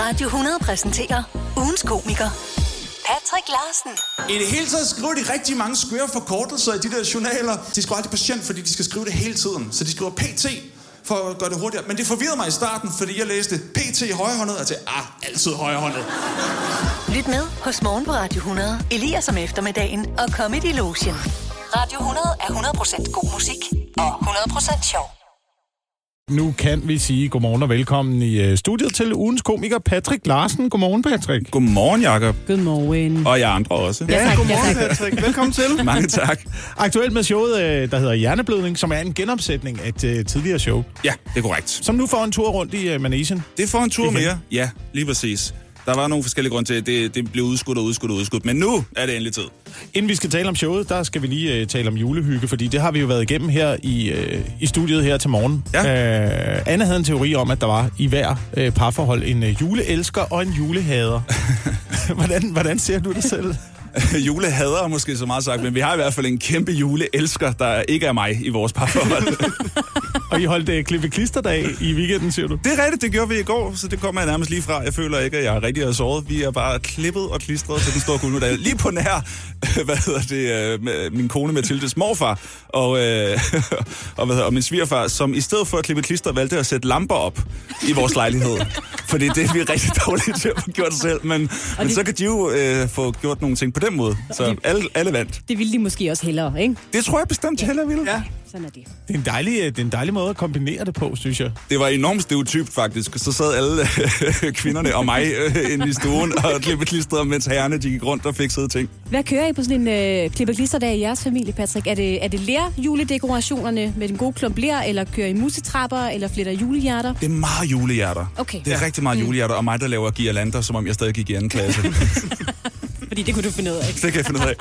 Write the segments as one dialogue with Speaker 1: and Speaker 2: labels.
Speaker 1: Radio 100 præsenterer ugens komiker. Patrick Larsen.
Speaker 2: I det hele taget skriver de rigtig mange skøre forkortelser i de der journaler. De skriver altid patient, fordi de skal skrive det hele tiden. Så de skriver PT for at gøre det hurtigere. Men det forvirrede mig i starten, fordi jeg læste PT i højrehåndet, og tænkte, ah, altid højrehåndet.
Speaker 1: Lyt med hos Morgen på Radio 100. Elias om eftermiddagen og Comedy Lotion. Radio 100 er 100% god musik og 100% sjov.
Speaker 3: Nu kan vi sige godmorgen og velkommen i øh, studiet til ugens komiker Patrick Larsen. Godmorgen, Patrick.
Speaker 2: Godmorgen, Jacob.
Speaker 4: Godmorgen.
Speaker 2: Og jeg andre også.
Speaker 4: Ja, tak,
Speaker 3: godmorgen,
Speaker 4: ja, tak.
Speaker 3: Patrick. Velkommen til.
Speaker 2: Mange tak.
Speaker 3: Aktuelt med showet, øh, der hedder Hjerneblødning, som er en genopsætning af et øh, tidligere show,
Speaker 2: Ja, det er korrekt.
Speaker 3: som nu får en tur rundt i Manesien.
Speaker 2: Det får en tur mere. Ja, lige præcis. Der var nogle forskellige grunde til, at det, det blev udskudt og udskudt og udskudt. Men nu er det endelig tid.
Speaker 3: Inden vi skal tale om showet, der skal vi lige øh, tale om julehygge, fordi det har vi jo været igennem her i, øh, i studiet her til morgen.
Speaker 2: Ja.
Speaker 3: Øh, Anne havde en teori om, at der var i hver øh, parforhold en øh, juleelsker og en julehader. hvordan, hvordan ser du det selv?
Speaker 2: Julehader måske så meget sagt, men vi har i hvert fald en kæmpe juleelsker, der ikke er mig i vores parforhold.
Speaker 3: Og I holdt øh, klippe klisterdag i weekenden, siger du?
Speaker 2: Det er rigtigt, det gjorde vi i går, så det kommer jeg nærmest lige fra. Jeg føler ikke, at jeg er rigtig har såret. Vi er bare klippet og klistret til den store guldmedalje. Lige på nær, hvad hedder det, øh, med min kone Mathildes morfar og, øh, og, hvad hedder, og min svigerfar, som i stedet for at klippe klister, valgte at sætte lamper op i vores lejlighed. Fordi det er vi rigtig dårlige til at få gjort selv. Men, men
Speaker 4: de-
Speaker 2: så kan de jo øh, få gjort nogle ting på den måde. Så
Speaker 4: de-
Speaker 2: alle, alle vandt.
Speaker 4: Det ville de måske også hellere, ikke?
Speaker 2: Det tror jeg bestemt, de heller ville. Ja.
Speaker 4: Sådan er det.
Speaker 3: Det er en dejlig, øh, det er en dejlig måde at kombinere det på, synes jeg.
Speaker 2: Det var enormt stereotypt faktisk. Så sad alle kvinderne og mig øh, inde i stuen og klippede klistret, mens herrerne de gik rundt og fik sidde ting.
Speaker 4: Hvad kører I på sådan en øh, klippeklisterdag i jeres familie, Patrick? Er det, er det lær juledekorationerne med den gode klump ler, eller kører I musetrapper, eller fletter julehjerter?
Speaker 2: Det er meget julehjerter.
Speaker 4: Okay.
Speaker 2: Det er
Speaker 4: Ja.
Speaker 2: rigtig meget julehjerter, og mig, der laver guirlander, som om jeg stadig gik i anden klasse. det
Speaker 4: Fordi det kunne du finde ud af, ikke?
Speaker 2: kan jeg finde ud af.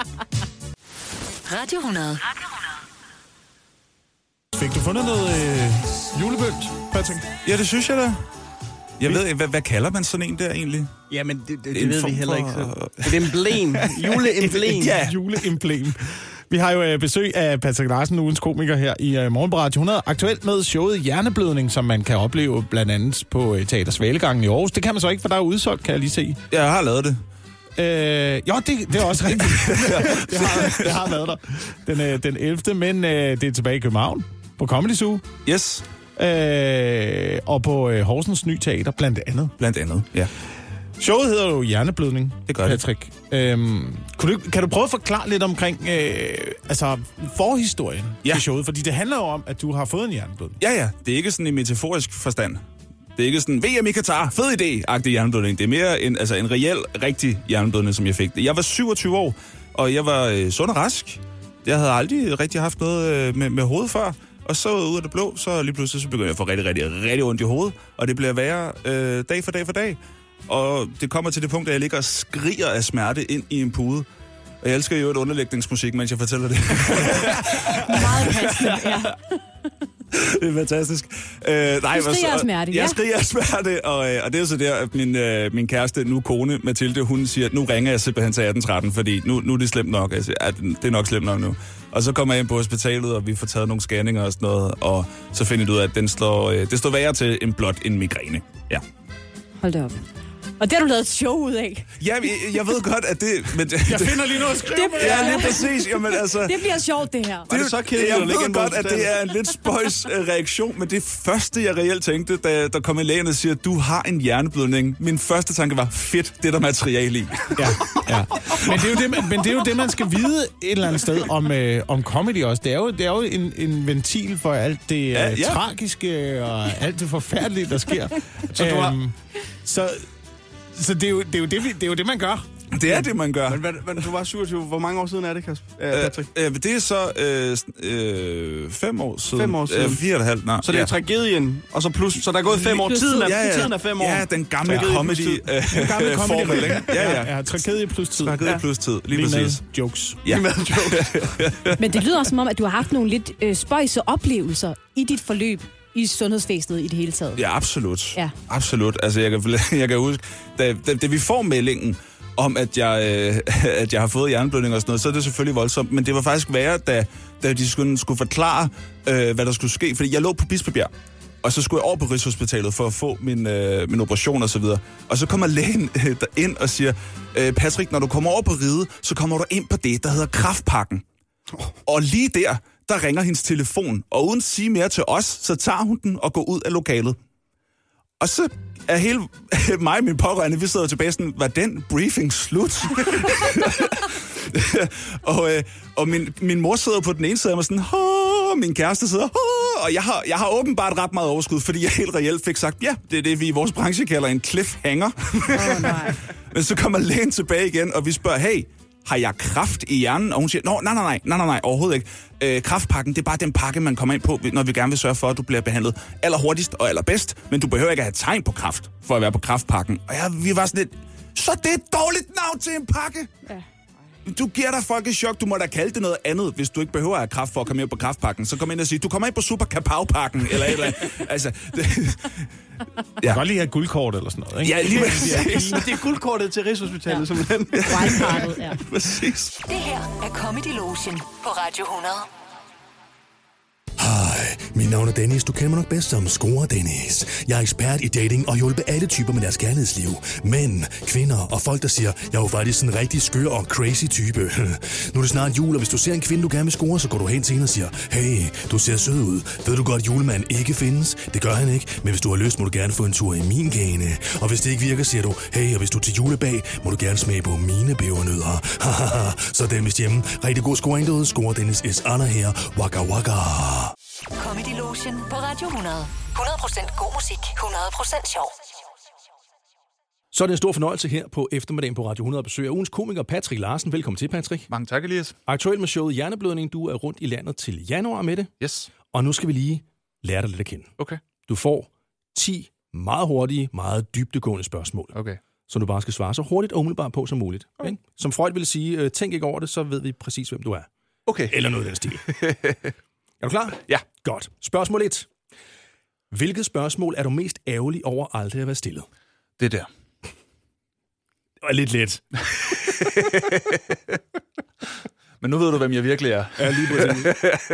Speaker 1: Radio 100.
Speaker 3: Fik du fundet noget øh, julebønt, Patrick?
Speaker 2: Ja, det synes jeg da. Jeg ved ikke, hvad, hvad kalder man sådan en der egentlig?
Speaker 5: Jamen, det, det,
Speaker 2: En
Speaker 5: det ved vi heller ikke. Så. Et emblem. Juleemblem.
Speaker 2: Ja.
Speaker 3: Juleemblem. Vi har jo øh, besøg af Patrick Larsen, ugens komiker her i øh, Morgen på Radio 100. Aktuelt med showet Hjerneblødning, som man kan opleve blandt andet på øh, Teater Svalegangen i Aarhus. Det kan man så ikke, for der er udsolgt, kan jeg lige se.
Speaker 2: Jeg har lavet det.
Speaker 3: Øh, jo, det, det er også rigtigt. det, har, det har været der. Den, den 11. Men øh, det er tilbage i København på Comedy Zoo.
Speaker 2: Yes,
Speaker 3: Øh, og på øh, Horsens Ny Teater, blandt andet.
Speaker 2: blandt andet. Ja.
Speaker 3: Showet hedder jo Hjerneblødning,
Speaker 2: Det gør det.
Speaker 3: Patrick. Øhm, kunne du, kan du prøve at forklare lidt omkring øh, altså, forhistorien
Speaker 2: Ja.
Speaker 3: til showet? Fordi det handler jo om, at du har fået en hjerneblødning.
Speaker 2: Ja, ja. Det er ikke sådan i metaforisk forstand. Det er ikke sådan, VM i Katar, fed idé-agtig hjerneblødning. Det er mere en, altså en reel, rigtig hjerneblødning, som jeg fik. Jeg var 27 år, og jeg var øh, sund og rask. Jeg havde aldrig rigtig haft noget øh, med, med hovedet før. Og så ud af det blå, så lige pludselig så begynder jeg at få rigtig, rigtig, rigtig ondt i hovedet. Og det bliver værre øh, dag for dag for dag. Og det kommer til det punkt, at jeg ligger og skriger af smerte ind i en pude. Og jeg elsker jo et underlægningsmusik, mens jeg fortæller det.
Speaker 4: Meget passende, ja.
Speaker 2: Det er fantastisk. Øh, nej,
Speaker 4: Du skriger af smerte,
Speaker 2: Jeg
Speaker 4: ja.
Speaker 2: skriger af smerte, og, øh, og det er jo så der, at min, øh, min kæreste, nu kone Mathilde, hun siger, at nu ringer jeg simpelthen til 1813, fordi nu, nu er det slemt nok. Jeg siger, at det er nok slemt nok nu. Og så kommer jeg ind på hospitalet, og vi får taget nogle scanninger og sådan noget, og så finder jeg ud af, at den slår, øh, det står værre til en blot en migræne. Ja.
Speaker 4: Hold da op. Og det har du lavet et show ud af.
Speaker 2: Ja, jeg, jeg ved godt, at det... Men det,
Speaker 3: Jeg finder lige noget at skrive
Speaker 4: Det-
Speaker 3: med.
Speaker 2: Ja, lige præcis. Jamen, altså,
Speaker 4: Det bliver sjovt, det her.
Speaker 5: Var det så kedeligt
Speaker 2: jeg
Speaker 5: ligge
Speaker 2: ved godt, at det er en lidt spøjs øh, reaktion, men det første, jeg reelt tænkte, da der kom en lægen og siger, du har en hjerneblødning. Min første tanke var, fedt, det er der materiale i.
Speaker 3: Ja, ja. Men, det er jo det, man, men det er jo det, man skal vide et eller andet sted om, øh, om comedy også. Det er jo, det er jo en, en ventil for alt det øh,
Speaker 2: Ja, ja.
Speaker 3: tragiske og alt det forfærdelige, der sker.
Speaker 5: Så du har-
Speaker 3: Øhm, så, så det, er jo, det, er jo det, vi- det er jo det, man gør.
Speaker 2: Det er det, man gør.
Speaker 5: Men hvad, hvad, du var 27. Hvor mange år siden er det, Kasper? Øh, Patrick?
Speaker 2: Øh, det er så øh, øh, fem år siden.
Speaker 5: Fem år siden.
Speaker 2: Øh, fire og et halvt, nej.
Speaker 5: Så det er tragedien, og så plus, så der er gået fem år. Tiden er,
Speaker 2: ja, ja.
Speaker 5: tiden er fem år.
Speaker 2: Ja, den gamle
Speaker 5: Tragedie
Speaker 2: comedy, øh,
Speaker 3: Den gamle comedy
Speaker 2: formel, ikke? Ja, ja.
Speaker 3: ja. Tragedie plus tid.
Speaker 2: Tragedie plus tid, lige,
Speaker 3: Lige med
Speaker 2: præcis.
Speaker 3: jokes.
Speaker 2: Ja.
Speaker 5: Lige jokes.
Speaker 4: Men det lyder også som om, at du har haft nogle lidt øh, spøjse oplevelser i dit forløb i sundhedsvæsenet i det hele taget.
Speaker 2: Ja, absolut.
Speaker 4: Ja.
Speaker 2: Absolut. Altså, jeg kan, jeg kan huske, da, da, da vi får meldingen om, at jeg, øh, at jeg har fået hjerneblødning og sådan noget, så er det selvfølgelig voldsomt. Men det var faktisk værre, da, da de skulle, skulle forklare, øh, hvad der skulle ske. Fordi jeg lå på Bispebjerg Og så skulle jeg over på Rigshospitalet for at få min, øh, min operation og så videre. Og så kommer lægen øh, ind og siger, øh, Patrick, når du kommer over på ride, så kommer du ind på det, der hedder kraftpakken. Og lige der, der ringer hendes telefon, og uden at sige mere til os, så tager hun den og går ud af lokalet. Og så er hele mig og min pårørende, vi sidder tilbage sådan, var den briefing slut? og øh, og min, min mor sidder på den ene side af mig sådan, Åh! min kæreste sidder, Åh! og jeg har, jeg har åbenbart ret meget overskud, fordi jeg helt reelt fik sagt, ja, det er det, vi i vores branche kalder en cliffhanger.
Speaker 4: Åh, nej.
Speaker 2: Men så kommer lægen tilbage igen, og vi spørger, hey, har jeg kraft i hjernen? Og hun siger, Nå, nej, nej, nej, nej, nej, nej, overhovedet ikke. Øh, kraftpakken, det er bare den pakke, man kommer ind på, når vi gerne vil sørge for, at du bliver behandlet allerhurtigst og allerbedst, men du behøver ikke at have tegn på kraft, for at være på kraftpakken. Og jeg, vi var sådan lidt, så det er et dårligt navn til en pakke.
Speaker 4: Ja.
Speaker 2: Du giver dig et chok. Du må da kalde det noget andet, hvis du ikke behøver at have kraft for at komme ind på kraftpakken. Så kom ind og sige, du kommer ind på Super Kapau-pakken, eller et eller andet. Altså, det,
Speaker 3: Jeg kan godt lige have guldkort eller sådan noget, ikke?
Speaker 2: ja, lige præcis.
Speaker 5: Det er guldkortet til Rigshospitalet, ja. simpelthen.
Speaker 4: Wildcardet, ja.
Speaker 2: præcis.
Speaker 1: Det her er Comedy Lotion på Radio 100.
Speaker 6: Hej, mit navn er Dennis. Du kender mig nok bedst som Score Dennis. Jeg er ekspert i dating og hjælper alle typer med deres kærlighedsliv. Mænd, kvinder og folk, der siger, jeg er jo faktisk en rigtig skør og crazy type. nu er det snart jul, og hvis du ser en kvinde, du gerne vil score, så går du hen til hende og siger, hey, du ser sød ud. Ved du godt, at julemanden ikke findes? Det gør han ikke, men hvis du har lyst, må du gerne få en tur i min gane. Og hvis det ikke virker, siger du, hey, og hvis du er til julebag, må du gerne smage på mine pebernødder. så Dennis hjemme. Rigtig god scoring derude. Score Dennis S. Anna her. Waka waka.
Speaker 1: Comedy Lotion på Radio 100. 100% god musik, 100% sjov.
Speaker 7: Så er det en stor fornøjelse her på eftermiddagen på Radio 100 at besøge ugens komiker Patrick Larsen. Velkommen til, Patrick.
Speaker 2: Mange tak, Elias.
Speaker 7: Aktuelt med showet Hjerneblødning. Du er rundt i landet til januar med det.
Speaker 2: Yes.
Speaker 7: Og nu skal vi lige lære dig lidt at kende.
Speaker 2: Okay.
Speaker 7: Du får 10 meget hurtige, meget dybdegående spørgsmål,
Speaker 2: Okay.
Speaker 7: som du bare skal svare så hurtigt og umiddelbart på som muligt. Okay. Som Freud ville sige, øh, tænk ikke over det, så ved vi præcis, hvem du er.
Speaker 2: Okay.
Speaker 7: Eller noget i den stil. er du klar?
Speaker 2: Ja.
Speaker 7: Godt. Spørgsmål 1. Hvilket spørgsmål er du mest ærgerlig over aldrig at være stillet?
Speaker 2: Det der.
Speaker 7: Det var lidt let.
Speaker 2: Men nu ved du, hvem jeg virkelig er.
Speaker 7: Ja, lige præcis.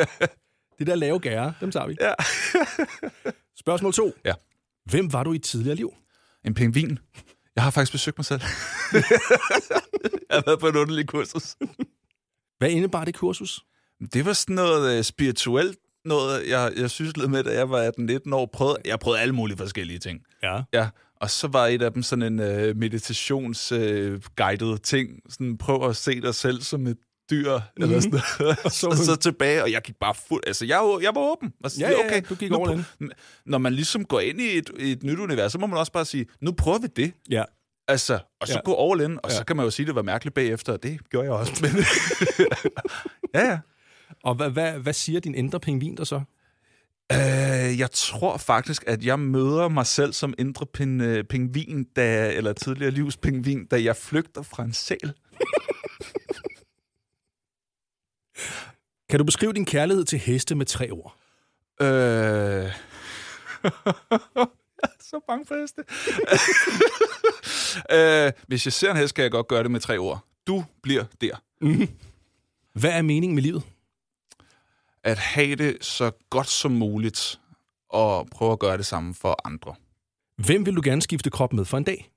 Speaker 7: Det der lave gære, dem tager vi.
Speaker 2: Ja.
Speaker 7: Spørgsmål 2.
Speaker 2: Ja.
Speaker 7: Hvem var du i et tidligere liv?
Speaker 2: En pingvin. Jeg har faktisk besøgt mig selv. jeg har været på en underlig kursus.
Speaker 7: Hvad indebar det kursus?
Speaker 2: Det var sådan noget uh, spirituelt noget, jeg, jeg synes lidt med, da jeg var 18-19 år. Prøvede, jeg prøvede alle mulige forskellige ting.
Speaker 7: Ja.
Speaker 2: Ja, og så var et af dem sådan en meditationsguided uh, guided ting. Sådan, prøv at se dig selv som et dyr, mm. eller sådan noget. og så, så tilbage, og jeg gik bare fuld... Altså, jeg, var- jeg var åben. Og så,
Speaker 7: Ja, ja, ja, du gik
Speaker 2: nu prø- Når man ligesom går ind i et, i et nyt univers, så må man også bare sige, nu prøver vi det.
Speaker 7: Ja.
Speaker 2: Altså, og så
Speaker 7: Ja.
Speaker 2: gå all in, og
Speaker 7: Ja.
Speaker 2: så kan man jo sige, det var mærkeligt bagefter, og det gjorde jeg også. Men ja, ja.
Speaker 7: Og hvad, hvad, hvad siger din indre pingvin der så?
Speaker 2: Øh, jeg tror faktisk, at jeg møder mig selv som indre pin, øh, pingvin, da, eller tidligere livspingvin, da jeg flygter fra en sæl.
Speaker 7: Kan du beskrive din kærlighed til heste med tre ord?
Speaker 2: Øh... jeg er så bange for heste. øh, hvis jeg ser en hest, kan jeg godt gøre det med tre ord. Du bliver der.
Speaker 7: Hvad er meningen med livet?
Speaker 2: At have det så godt som muligt, og prøve at gøre det samme for andre.
Speaker 7: Hvem vil du gerne skifte krop med for en dag?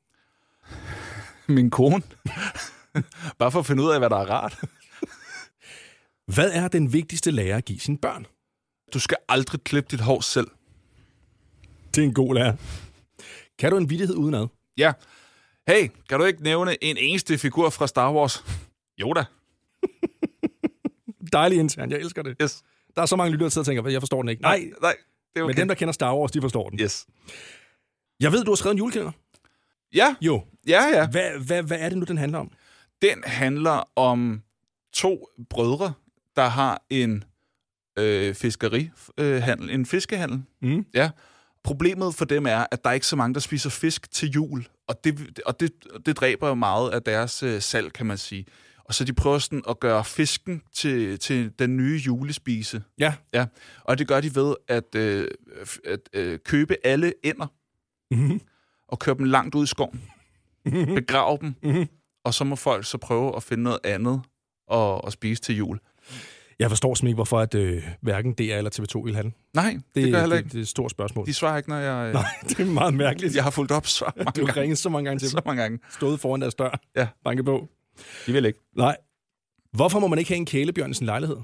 Speaker 2: Min kone. Bare for at finde ud af, hvad der er rart.
Speaker 7: Hvad er den vigtigste lærer at give sine børn?
Speaker 2: Du skal aldrig klippe dit hår selv.
Speaker 7: Det er en god lærer. Kan du en vittighed udenad?
Speaker 2: Ja. Hey, kan du ikke nævne en eneste figur fra Star Wars? Yoda.
Speaker 7: Dejlig intern, jeg elsker det.
Speaker 2: Yes.
Speaker 7: Der er så mange lyttere, der tænker, jeg forstår den ikke. Nej,
Speaker 2: nej, det er okay.
Speaker 7: men dem, der kender Star Wars, de forstår den.
Speaker 2: Yes.
Speaker 7: Jeg ved, du har skrevet en julekalender.
Speaker 2: Ja,
Speaker 7: Jo.
Speaker 2: ja, ja.
Speaker 7: Hvad, hvad, hvad er det nu, den handler om?
Speaker 2: Den handler om to brødre, der har en øh, fiskerihandel, en fiskehandel.
Speaker 7: Mm.
Speaker 2: Ja. Problemet for dem er, at der er ikke så mange, der spiser fisk til jul, og det, og det, det dræber jo meget af deres øh, salg, kan man sige. Og så de prøver sådan at gøre fisken til, til den nye julespise.
Speaker 7: Ja.
Speaker 2: Ja, og det gør de ved at, øh, at øh, købe alle ender
Speaker 7: Mm-hmm.
Speaker 2: og køre dem langt ud i skoven. Begrave dem,
Speaker 7: Mhm.
Speaker 2: og så må folk så prøve at finde noget andet og, og spise til jul.
Speaker 7: Jeg forstår simpelthen ikke, hvorfor at, øh, hverken DR eller TV2 vil have den.
Speaker 2: Nej, det, det gør heller
Speaker 7: det,
Speaker 2: ikke.
Speaker 7: det er et stort spørgsmål.
Speaker 2: De svarer ikke, når jeg... øh,
Speaker 7: Nej, det er meget mærkeligt.
Speaker 2: Jeg har fulgt op så mange
Speaker 7: Du har ringet så mange gange til
Speaker 2: Så mange gange.
Speaker 7: Stået foran deres dør.
Speaker 2: Ja.
Speaker 7: Banke på.
Speaker 2: De vil ikke.
Speaker 7: Nej. Hvorfor må man ikke have en kælebjørn i sin lejlighed?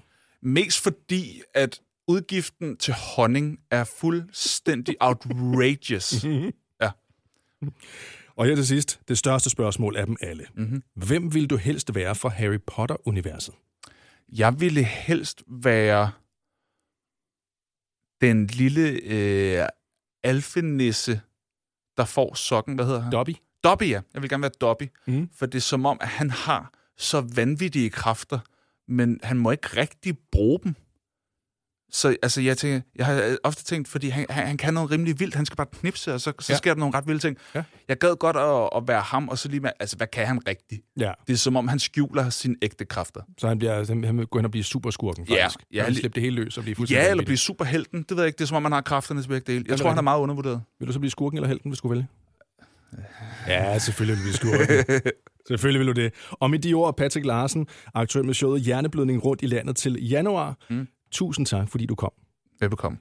Speaker 2: Mest fordi, at udgiften til honning er fuldstændig outrageous. ja.
Speaker 7: Og her til sidst, det største spørgsmål af dem alle. Mm-hmm. Hvem vil du helst være for Harry Potter-universet?
Speaker 2: Jeg ville helst være den lille øh, alfenisse, der får sokken. Hvad hedder han?
Speaker 7: Dobby?
Speaker 2: Dobby, ja. Jeg vil gerne være Dobby.
Speaker 7: Mhm.
Speaker 2: For det er som om, at han har så vanvittige kræfter, men han må ikke rigtig bruge dem. Så altså, jeg, tænker, jeg har ofte tænkt, fordi han, han, han kan noget rimelig vildt, han skal bare knipse, og så, så
Speaker 7: Ja.
Speaker 2: ja. sker der nogle ret vilde ting.
Speaker 7: Ja.
Speaker 2: Jeg gad godt at, at være ham, og så lige med, altså, hvad kan han rigtigt?
Speaker 7: Ja.
Speaker 2: Det er som om, han skjuler sine ægte kræfter.
Speaker 7: Så han, bliver, han vil gå hen og blive superskurken,
Speaker 2: Ja,
Speaker 7: faktisk.
Speaker 2: ja,
Speaker 7: Han vil
Speaker 2: li-
Speaker 7: slippe det hele løs og blive fuldstændig
Speaker 2: Ja, eller blive superhelten. Det ved jeg ikke. Det er som om, man har kræfterne til begge dele. Jeg
Speaker 7: det
Speaker 2: tror, han er
Speaker 7: rigtigt?
Speaker 2: meget undervurderet.
Speaker 7: Vil du så blive skurken eller helten, hvis du skulle vælge? Ja, selvfølgelig vil du skurken. selvfølgelig vil du det. Og med de ord, Patrick Larsen, aktuel med showet Hjerneblødning rundt i landet til januar. Mm. Tusind tak, fordi du kom.
Speaker 2: Velbekomme.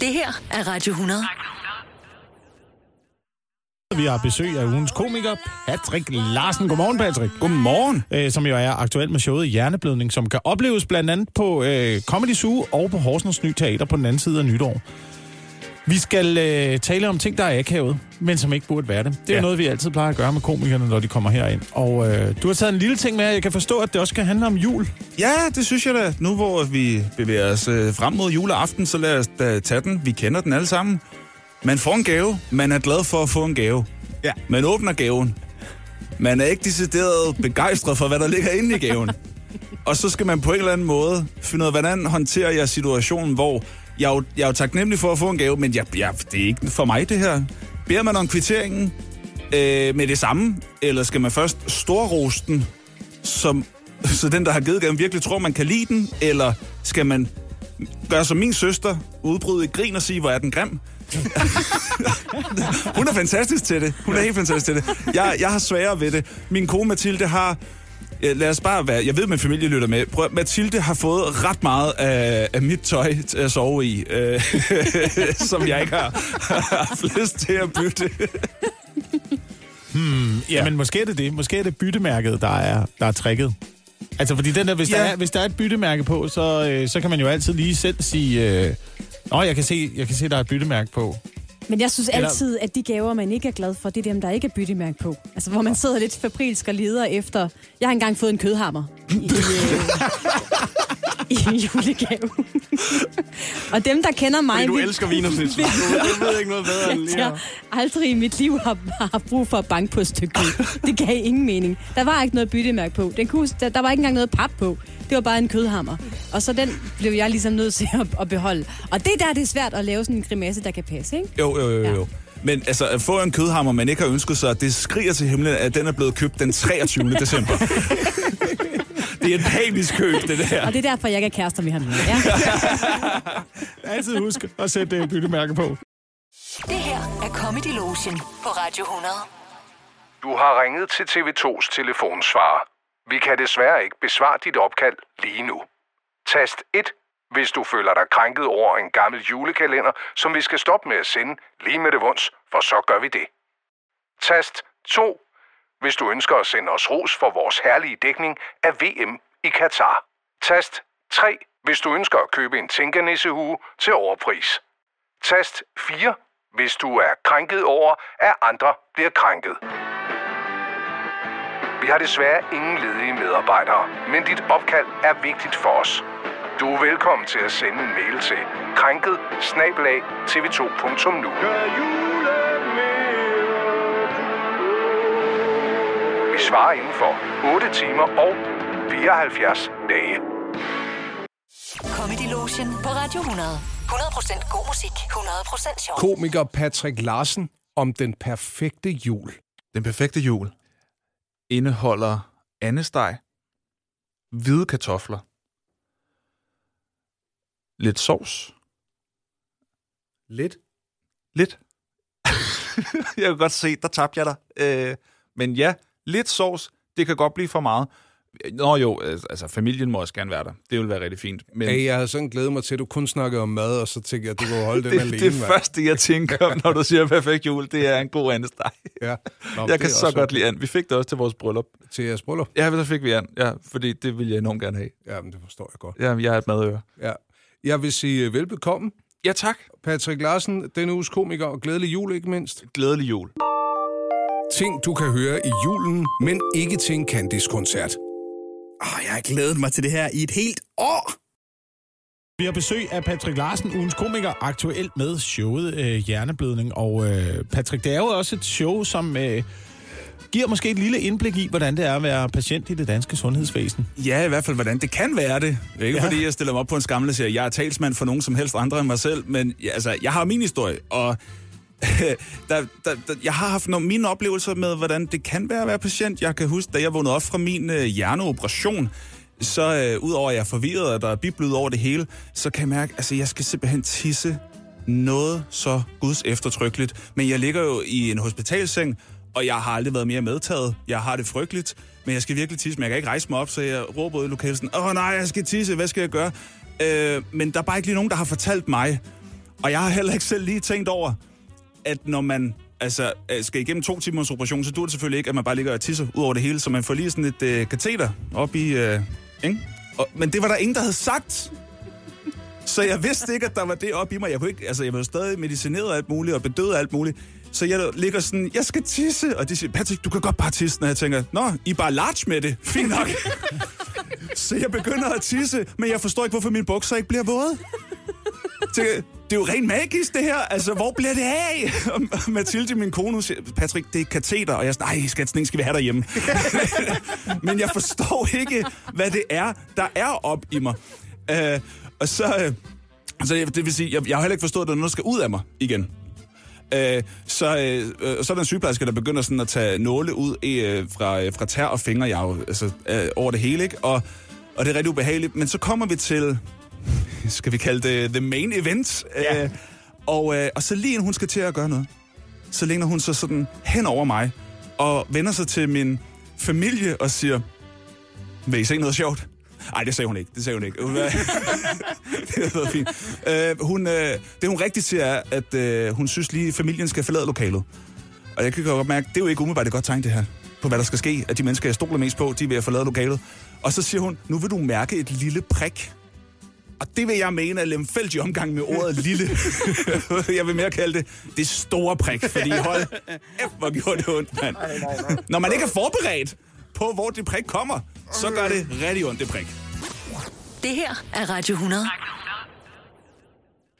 Speaker 1: Det her er Radio 100.
Speaker 3: Vi har besøg af ugens komiker, Patrick Larsen. Godmorgen, Patrick.
Speaker 2: Godmorgen.
Speaker 3: Øh, som jo er aktuel med showet Hjerneblødning, som kan opleves blandt andet på øh, Comedy Zoo og på Horsens Ny Teater på den anden side af nytår. Vi skal øh, tale om ting, der er akavet, men som ikke burde være det. Det er ja. Noget, vi altid plejer at gøre med komikerne, når de kommer herind. Og øh, du har taget en lille ting med, jeg kan forstå, at det også kan handle om jul.
Speaker 2: Ja, det synes jeg da. Nu hvor vi bevæger os øh, frem mod juleaften, så lad os da tage den. Vi kender den alle sammen. Man får en gave. Man er glad for at få en gave.
Speaker 3: Ja.
Speaker 2: Man åbner gaven. Man er ikke decideret begejstret for, hvad der ligger inde i gaven. Og så skal man på en eller anden måde finde ud af, hvordan håndterer jeg situationen, hvor jeg er jo, jeg er jo taknemmelig for at få en gave, men jeg, jeg, det er ikke for mig, det her. Beder man om kvitteringen øh, med det samme, eller skal man først storrose den, som, så den, der har givet gaven, virkelig tror, man kan lide den, eller skal man gøre som min søster, udbryde et grin og sige, hvor er den grim? Hun er fantastisk til det. Hun er helt fantastisk til det. Jeg, jeg har sværere ved det. Min kone Mathilde har... Ja, Lad os bare være... Jeg ved, min familie lytter med. Prøv, Mathilde har fået ret meget af, af mit tøj til at sove i, øh, som jeg ikke har haft lyst til at bytte.
Speaker 3: Ja, men måske er det det. Måske er det byttemærket, der er, der er tricket. Altså, fordi den der, hvis, ja. der
Speaker 2: Ja.
Speaker 3: er, hvis der er et byttemærke på, så, øh, så kan man jo altid lige selv sige... Øh, Nå, jeg kan, se, jeg kan se, der er et byttemærke på.
Speaker 4: Men jeg synes
Speaker 3: Eller-
Speaker 4: altid, at de gaver, man ikke er glad for, det er dem, der ikke er byttemærke på. Altså, hvor man sidder lidt fabrilsk og leder efter... Jeg har engang fået en kødhammer i, i, øh, i en julegave. Og dem, der kender mig...
Speaker 5: Fordi du
Speaker 4: vil-
Speaker 5: elsker vinersnit.
Speaker 4: vil-
Speaker 5: Jeg ved ikke noget bedre end lige
Speaker 4: jeg aldrig i mit liv har, har brug for at banke på et stykke kød. Det gav ingen mening. Der var ikke noget byttemærke på. Den kunne, der, der var ikke engang noget pap på. Det var bare en kødhammer. Og så den blev jeg ligesom nødt til at, at beholde. Og det der, det er svært at lave sådan en grimasse, der kan passe, ikke?
Speaker 2: Jo, jo, jo,
Speaker 4: Ja.
Speaker 2: jo. Men altså, at få en kødhammer, man ikke har ønsket sig, det skriger til himlen, at den er blevet købt den 23. december. det er et panisk køb, det der.
Speaker 4: Og det er derfor, jeg ikke er kærester med ham. Ja.
Speaker 3: Altid husk at sætte et byttemærke på.
Speaker 1: Det her er Comedy Lotion på Radio 100.
Speaker 8: Du har ringet til TV2's telefonsvarer. Vi kan desværre ikke besvare dit opkald lige nu. Tast 1, hvis du føler dig krænket over en gammel julekalender, som vi skal stoppe med at sende lige med det vunds, for så gør vi det. Tast 2, hvis du ønsker at sende os ros for vores herlige dækning af VM i Katar. Tast 3, hvis du ønsker at købe en tænkenissehue til overpris. Tast 4, hvis du er krænket over, at andre bliver krænket. Vi har desværre ingen ledige medarbejdere, men dit opkald er vigtigt for os. Du er velkommen til at sende en mail til krænket tv2.nu. Vi svarer inden for 8 timer og 74 dage.
Speaker 1: Comedy Lotion på Radio 100. 100% god musik, 100% sjov.
Speaker 7: Komiker Patrick Larsen om den perfekte jul.
Speaker 2: Den perfekte jul indeholder andesteg, hvide kartofler, lidt sovs,
Speaker 7: Lidt.
Speaker 2: lidt. jeg kan godt se, der tabte jeg dig. Øh, men ja, lidt sovs, det kan godt blive for meget. Nå jo, altså familien må også gerne være der. Det vil være rigtig fint. Men
Speaker 9: Hey, jeg havde sådan glædet mig til, at du kun snakkede om mad, og så tænkte jeg, at du kunne holde den
Speaker 2: det,
Speaker 9: alene.
Speaker 2: det
Speaker 9: mand.
Speaker 2: første, jeg tænker, når du siger perfekt jul, det er en god andesteg.
Speaker 9: Ja. Nå,
Speaker 2: Jeg kan så godt
Speaker 9: okay.
Speaker 2: lide and. Vi fik det også til vores bryllup.
Speaker 9: Til jeres bryllup?
Speaker 2: Ja, så fik vi and. Ja, fordi det vil jeg enormt gerne have.
Speaker 9: Ja, men det forstår jeg godt.
Speaker 2: Ja, jeg er et madøre.
Speaker 9: Ja. Jeg vil sige øh, velbekomme.
Speaker 2: Ja, tak.
Speaker 9: Patrick Larsen, denne uges komiker, og glædelig jul ikke mindst.
Speaker 2: Glædelig jul.
Speaker 9: Ting, du kan høre i julen, men ikke til en Candice-koncert.
Speaker 10: Oh, jeg har glædet mig til det her i et helt år.
Speaker 3: Vi har besøg af Patrick Larsen, ugens komiker, aktuelt med showet øh, Hjerneblødning. Og øh, Patrick, det er jo også et show, som øh, giver måske et lille indblik i, hvordan det er at være patient i det danske sundhedsvæsen.
Speaker 2: Ja, i hvert fald, hvordan det kan være det. Ikke
Speaker 3: Ja.
Speaker 2: fordi jeg stiller mig op på en skamle og siger, jeg er talsmand for nogen som helst andre end mig selv, men ja, altså, jeg har min historie, og der, der, der, jeg har haft nogle, mine oplevelser med, hvordan det kan være at være patient. Jeg kan huske, da jeg vågnede op fra min øh, hjerneoperation, så øh, udover at jeg er forvirret, og der er biblet over det hele, så kan jeg mærke, altså jeg skal simpelthen tisse noget så guds eftertrykkeligt. Men jeg ligger jo i en hospitalseng, og jeg har aldrig været mere medtaget. Jeg har det frygteligt, men jeg skal virkelig tisse, men jeg kan ikke rejse mig op, så jeg råber ud i lokalsen, åh nej, jeg skal tisse, hvad skal jeg gøre? Øh, men der er bare ikke lige nogen, der har fortalt mig, og jeg har heller ikke selv lige tænkt over, at når man altså, øh, skal igennem to timers operation, så dur det selvfølgelig ikke, at man bare ligger og tisser ud over det hele, så man får lige sådan et øh, kateter op i... Øh, ikke? Og, men det var der ingen, der havde sagt. Så jeg vidste ikke, at der var det op i mig. Jeg, kunne ikke, altså, jeg var stadig medicineret og alt muligt, og bedøvet alt muligt. Så jeg ligger sådan, jeg skal tisse. Og de siger, Patrick, du kan godt bare tisse. Når jeg tænker, nå, I er bare large med det. Fint nok. så jeg begynder at tisse, men jeg forstår ikke, hvorfor mine bukser ikke bliver våde. Tænker, det er jo rent magisk, det her. Altså, hvor bliver det af? Og Mathilde, min kone, siger, Patrick, det er kateter. Og jeg siger, nej, skat, sådan skal vi have derhjemme. Men jeg forstår ikke, hvad det er, der er op i mig. Øh, og så... Øh, så jeg- det vil sige, jeg, jeg har heller ikke forstået, at der er noget, der skal ud af mig igen. Øh, så, øh, øh så er der en sygeplejerske, der begynder sådan at tage nåle ud øh, fra, øh, fra tær og fingre jeg jo, altså, øh, over det hele, ikke? Og, og det er rigtig ubehageligt. Men så kommer vi til, skal vi kalde det the main event. Ja. Øh, og, øh, og så lige inden hun skal til at gøre noget, så læner hun sig sådan hen over mig og vender sig til min familie og siger, vil I se noget sjovt? Nej, det sagde hun ikke. Det sagde hun ikke. Hun, det var fint. Øh, hun, øh, det hun rigtigt siger er, at øh, hun synes lige, at familien skal forlade lokalet. Og jeg kan godt mærke, det er jo ikke umiddelbart et godt tegn, det her. På hvad der skal ske, at de mennesker, jeg stoler mest på, de er ved at forlade lokalet. Og så siger hun, nu vil du mærke et lille prik. Og det vil jeg mene er lemfældig omgang med ordet lille. jeg vil mere kalde det det store prik, fordi hold F, hvor gjorde det ondt, mand. Når man ikke er forberedt på, hvor det prik kommer, så gør det rigtig ondt, det prik.
Speaker 1: Det her er Radio 100.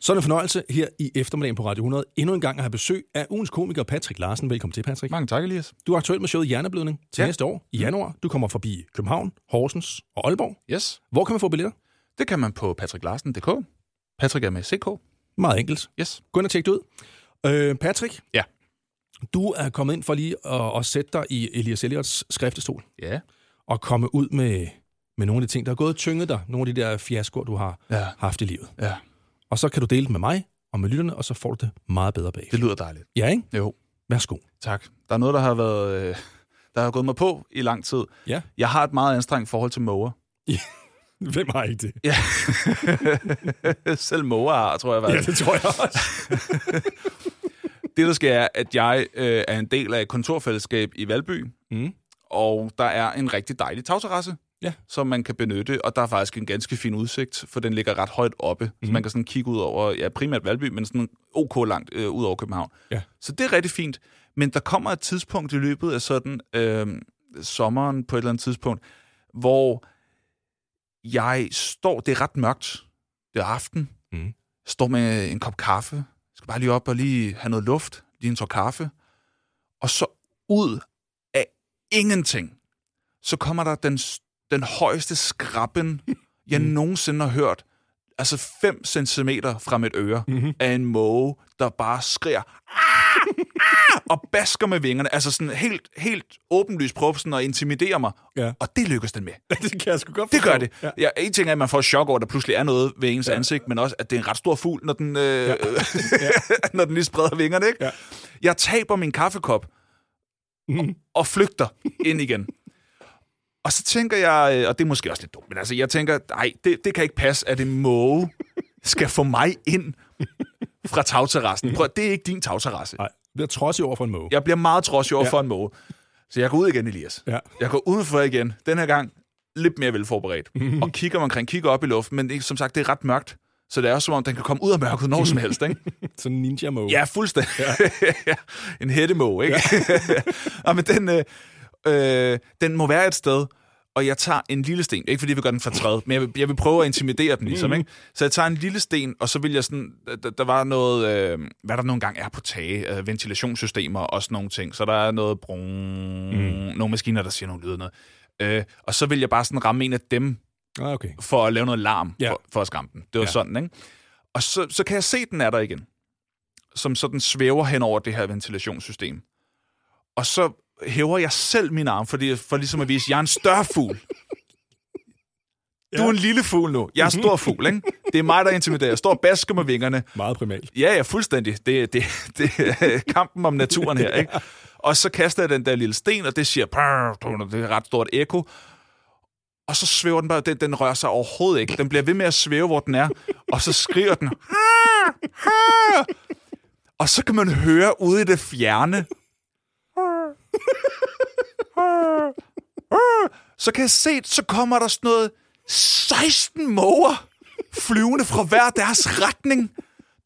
Speaker 7: Så er det en fornøjelse her i eftermiddagen på Radio 100 endnu en gang at have besøg af ugens komiker Patrick Larsen. Velkommen til, Patrick.
Speaker 2: Mange tak, Elias.
Speaker 7: Du er aktuel med showet Hjerneblødning til
Speaker 2: Ja.
Speaker 7: næste år i januar. Du kommer forbi København, Horsens og Aalborg.
Speaker 2: Yes.
Speaker 7: Hvor kan man få billetter?
Speaker 2: Det kan man på patricklarsen.dk. Patrick er med CK.
Speaker 7: Meget enkelt.
Speaker 2: Yes.
Speaker 7: Gå ind og tjek det ud. Øh, Patrick?
Speaker 2: Ja.
Speaker 7: Du er kommet ind for lige at, at sætte dig i Elias Elliots skriftestol
Speaker 2: Ja.
Speaker 7: og komme ud med, med nogle af de ting, der har gået og tynget dig. Nogle af de der fiaskoer, du har
Speaker 2: Ja.
Speaker 7: haft i livet.
Speaker 2: Ja.
Speaker 7: Og så kan du dele det med mig og med lytterne, og så får du det meget bedre bag.
Speaker 2: Det lyder dejligt.
Speaker 7: Ja, ikke?
Speaker 2: Jo.
Speaker 7: Værsgo.
Speaker 2: Tak. Der er noget, der har været... Øh, der har gået mig på i lang tid.
Speaker 7: Ja.
Speaker 2: Jeg har et meget anstrengt forhold til måger.
Speaker 7: Hvem har ikke det?
Speaker 2: Ja. Selv måger har, tror jeg. Hvad.
Speaker 7: Ja, det tror jeg også.
Speaker 2: Det, der sker, er, at jeg øh, er en del af et kontorfællesskab i Valby,
Speaker 7: Mm.
Speaker 2: og der er en rigtig dejlig tagterrasse,
Speaker 7: Ja.
Speaker 2: som man kan benytte, og der er faktisk en ganske fin udsigt, for den ligger ret højt oppe, mm. så man kan sådan kigge ud over, ja, primært Valby, men sådan ok langt øh, ud over København.
Speaker 7: Ja.
Speaker 2: Så det er rigtig fint, men der kommer et tidspunkt i løbet af sådan øh, sommeren på et eller andet tidspunkt, hvor jeg står, det er ret mørkt, det er aften,
Speaker 7: Mm.
Speaker 2: står med en kop kaffe, skal bare lige op og lige have noget luft, lige en tår kaffe, og så ud af ingenting, så kommer der den, den højeste skrabben, jeg mm. nogensinde har hørt, altså 5 cm fra mit øre, mm-hmm. af en måge, der bare skriger, "Ah! Ah!" og basker med vingerne, altså sådan helt, helt åbenlyst prøver sådan at intimidere mig,
Speaker 7: Ja.
Speaker 2: og det lykkes den med.
Speaker 7: det kan jeg sgu godt
Speaker 2: Det gør
Speaker 7: forstå.
Speaker 2: det.
Speaker 7: Ja.
Speaker 2: Ja. en ting er, at man får chok over, at der pludselig er noget ved ens ja. ansigt, men også, at det er en ret stor fugl, når den, øh, ja. når den lige spreder vingerne. Ikke?
Speaker 7: Ja.
Speaker 2: Jeg taber min kaffekop og, og flygter ind igen. Og så tænker jeg, øh, og det er måske også lidt dumt, men altså, jeg tænker, nej, det, det kan ikke passe, at en måge skal få mig ind fra tagterrassen. Prøv, det er ikke din tagterrasse.
Speaker 7: Nej, bliver trodsig over for en måge.
Speaker 2: Jeg bliver meget trodsig over
Speaker 7: Ja.
Speaker 2: ja. for en måge. Så jeg går ud igen, Elias.
Speaker 7: Ja.
Speaker 2: Jeg går udenfor igen. Den her gang lidt mere velforberedt. Mm-hmm. Og kigger omkring, kigger op i luften, men som sagt, det er ret mørkt. Så det er også som om, den kan komme ud af mørket når som helst, ikke?
Speaker 7: Sådan en ninja måge.
Speaker 2: Ja, fuldstændig. Ja. en hættemåge, ikke? Ja. og men den, øh, øh, den må være et sted, og jeg tager en lille sten. Ikke fordi jeg vil gøre den fortræd, men jeg vil, jeg vil prøve at intimidere den ligesom, ikke? Så jeg tager en lille sten, og så vil jeg sådan... Der, der var noget... Øh, hvad der nogle gange er på tage. Øh, ventilationssystemer og sådan nogle ting. Så der er noget brun... Mm. Nogle maskiner, der siger nogle lyde noget. Øh, og så vil jeg bare sådan ramme en af dem,
Speaker 7: Ah, okay.
Speaker 2: for at lave noget larm
Speaker 7: Ja.
Speaker 2: for, for at skræmme den. Det var
Speaker 7: Ja.
Speaker 2: sådan, ikke? Og så, så kan jeg se, den er der igen. Som sådan svæver hen over det her ventilationssystem. Og så hæver jeg selv min arm, fordi, for ligesom at vise, at jeg er en større fugl. Du er en lille fugl nu. Jeg er stor fugl, ikke? Det er mig, der intimiderer. Jeg står og basker med vingerne.
Speaker 7: Meget primalt.
Speaker 2: Ja, ja, fuldstændig. Det, det, det er kampen om naturen her, ikke? Og så kaster jeg den der lille sten, og det siger... Det er et ret stort ekko. Og så svæver den bare... Den, den rører sig overhovedet ikke. Den bliver ved med at svæve, hvor den er. Og så skriger den... Og så kan man høre ude i det fjerne... Så kan jeg se, så kommer der sådan noget 16 måger flyvende fra hver deres retning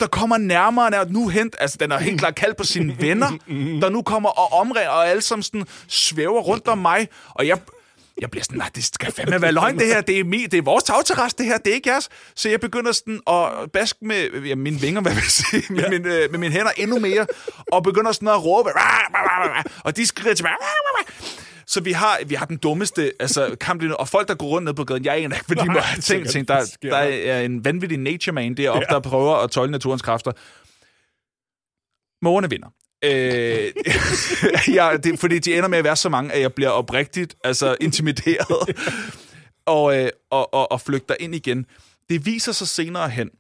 Speaker 2: der kommer nærmere og nærmere. Nu hent, altså den er helt klart kaldt på sine venner, der nu kommer og omringer, og alle sammen sådan svæver rundt om mig. Og jeg, jeg bliver sådan, nej, det skal fandme være løgn, det her. Det er, mi, det er vores tagterrasse, det her. Det er ikke jeres. Så jeg begynder sådan at baske med ja, mine vinger, hvad vil jeg sige, med, ja. min, øh, med mine hænder endnu mere, og begynder sådan at råbe. Og de skriger til mig. Så vi har, vi har den dummeste altså, kamp lige nu. Og folk, der går rundt ned på gaden, jeg aner ikke, hvad de må have tænkt.
Speaker 7: sikkert,
Speaker 2: tænkt der, der er en vanvittig nature man deroppe, ja. der prøver at tøjle naturens kræfter. Mågerne vinder. Øh, ja, det, fordi de ender med at være så mange, at jeg bliver oprigtigt altså, intimideret og, øh, og, og, og flygter ind igen. Det viser sig senere hen,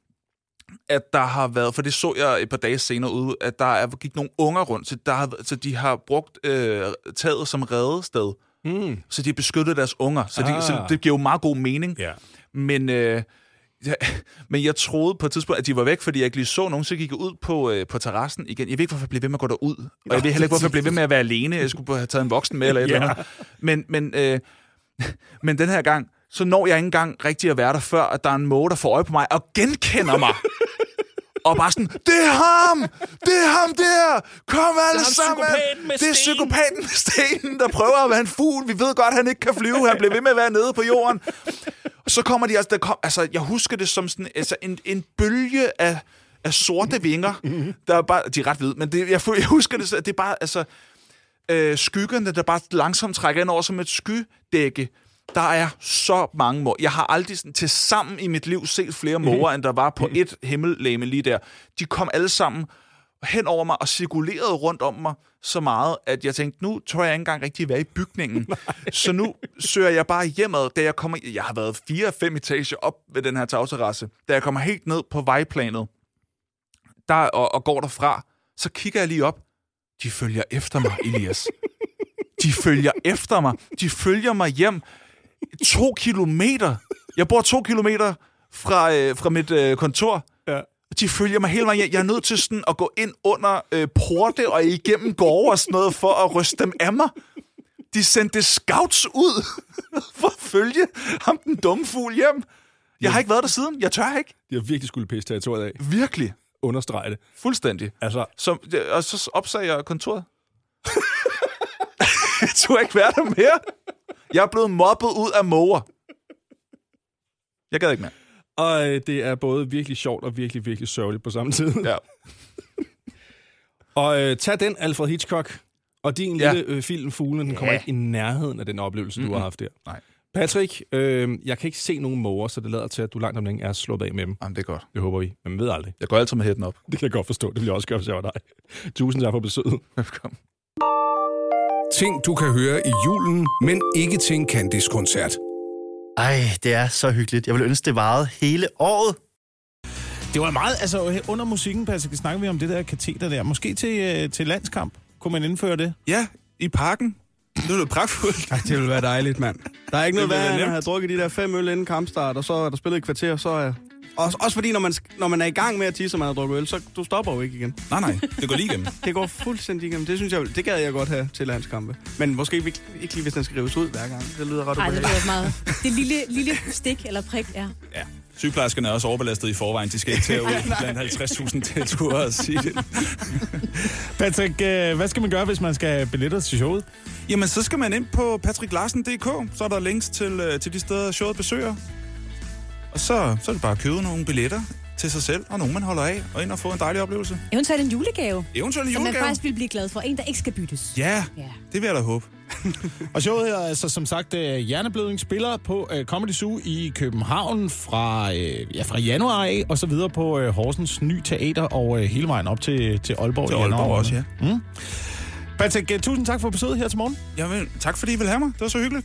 Speaker 2: at der har været, for det så jeg et par dage senere ud, at der er, gik nogle unger rundt, så, der har, så de har brugt øh, taget som redested.
Speaker 7: Mm.
Speaker 2: Så de har beskyttet deres unger. Så, de,
Speaker 7: Ah.
Speaker 2: så det giver jo meget god mening.
Speaker 7: Ja.
Speaker 2: Men, øh, ja, men jeg troede på et tidspunkt, at de var væk, fordi jeg ikke lige så nogen, så gik jeg ud på, øh, på terrassen igen. Jeg ved ikke, hvorfor jeg blev ved med at gå derud. Og jeg ved heller ikke, hvorfor jeg blev ved med at være alene. Jeg skulle have taget en voksen med eller et
Speaker 7: Ja.
Speaker 2: eller andet. Men, men, øh, men den her gang, så når jeg ikke engang rigtig at være der, før at der er en måge, der får øje på mig og genkender mig. og bare sådan, det er ham! Det er ham der! Kom alle
Speaker 7: ham
Speaker 2: sammen! det er
Speaker 7: sten."
Speaker 2: psykopaten med stenen, der prøver at være en fugl. Vi ved godt, han ikke kan flyve. Han bliver ved med at være nede på jorden. Og så kommer de altså, der kom, altså jeg husker det som sådan, altså en, en bølge af, af sorte vinger, der er bare, de er ret hvide, men det, jeg, jeg husker det, så- det er bare, altså, øh, skyggerne, der bare langsomt trækker ind over som et skydække. Der er så mange måger. Jeg har aldrig sådan, til sammen i mit liv set flere måger, end der var på et himmellæme lige der. De kom alle sammen hen over mig og cirkulerede rundt om mig så meget, at jeg tænkte, nu tror jeg ikke engang rigtig være i bygningen. så nu søger jeg bare hjemad, da jeg kommer... Jeg har været fire-fem etager op ved den her tagterrasse. Da jeg kommer helt ned på vejplanet der, og, og går derfra, så kigger jeg lige op. De følger efter mig, Elias. De følger efter mig. De følger mig hjem to kilometer. Jeg bor to kilometer fra, øh, fra mit øh, kontor.
Speaker 7: Ja.
Speaker 2: De følger mig hele vejen. Jeg er nødt til sådan at gå ind under øh, porte og igennem gårde og sådan noget, for at ryste dem af mig. De sendte scouts ud for at følge ham, den dumme fugl, hjem. Jeg har ikke været der siden. Jeg tør ikke.
Speaker 7: De har virkelig skulle pisse territoriet af.
Speaker 2: Virkelig.
Speaker 7: Understrege det.
Speaker 2: Fuldstændig.
Speaker 7: Altså,
Speaker 2: Så, og så opsagde jeg kontoret. jeg turde ikke være der mere. Jeg er blevet mobbet ud af måger. Jeg gad ikke mere.
Speaker 7: Og øh, det er både virkelig sjovt og virkelig, virkelig sørgeligt på samme tid.
Speaker 2: Ja.
Speaker 7: Og øh, tag den, Alfred Hitchcock, og din
Speaker 2: Ja.
Speaker 7: lille øh, film Fuglen, den kommer ikke i nærheden af den oplevelse, du har haft der.
Speaker 2: Nej.
Speaker 7: Patrick, øh, jeg kan ikke se nogen måger, så det lader til, at du langt om længe er sluppet af med dem.
Speaker 2: Jamen, det er godt.
Speaker 7: Det håber vi, men man ved aldrig.
Speaker 2: Jeg går altid med hætten op.
Speaker 7: Det kan jeg godt forstå. Det vil jeg også gøre, hvis jeg var dig. Tusind tak for besøget.
Speaker 2: Velkommen.
Speaker 9: Ting, du kan høre i julen, men ikke til en Candice-koncert.
Speaker 10: Ej, det er så hyggeligt. Jeg vil ønske, det varede hele året.
Speaker 3: Det var meget, altså under musikken, Patrick, snakker vi om det der kateter der. Måske til, øh, til landskamp. Kunne man indføre det?
Speaker 2: Ja, i parken. Det er pragtfuldt.
Speaker 5: Ej, det ville være dejligt, mand. Der er ikke noget værre, end at have drukket de der fem øl inden kampstart, og så er der spillet et kvarter, så er... Også, også fordi, når man, når man er i gang med at tisse, og man har drukket øl, så du stopper jo ikke igen.
Speaker 2: Nej, nej, det går lige igennem.
Speaker 5: Det går fuldstændig igennem. Det synes jeg, det gad jeg godt have til landskampe. Men måske ikke, ikke lige, hvis den skal rives ud hver gang. Det lyder ret
Speaker 4: Ej, det lyder meget. Det lille, lille stik eller prik, ja.
Speaker 2: Ja. Sygeplejerskerne er også overbelastet i forvejen. De skal ikke til ud blandt 50.000 tilskuere og sige det.
Speaker 3: Patrick, øh, hvad skal man gøre, hvis man skal have billetter til showet?
Speaker 2: Jamen, så skal man ind på patricklarsen.dk. Så er der links til, øh, til de steder, showet besøger. Og så, så er det bare at købe nogle billetter til sig selv, og nogen, man holder af, og ind og få en dejlig oplevelse.
Speaker 4: Eventuelt en julegave,
Speaker 2: Eventuelt en
Speaker 4: som man
Speaker 2: julegave.
Speaker 4: faktisk vil blive glad for. En, der ikke skal byttes.
Speaker 2: Ja,
Speaker 4: Ja.
Speaker 2: det vil jeg da håbe.
Speaker 3: Og showet her er altså som sagt uh, Hjerneblødning spiller på uh, Comedy Zoo i København fra, uh, ja, fra januar af, og så videre på uh, Horsens Ny Teater og uh, hele vejen op til, til Aalborg.
Speaker 2: Til. Aalborg også, ja.
Speaker 3: Mm. Patrick, tusind tak for besøget her til morgen.
Speaker 2: Jamen, tak fordi I vil have mig. Det var så hyggeligt.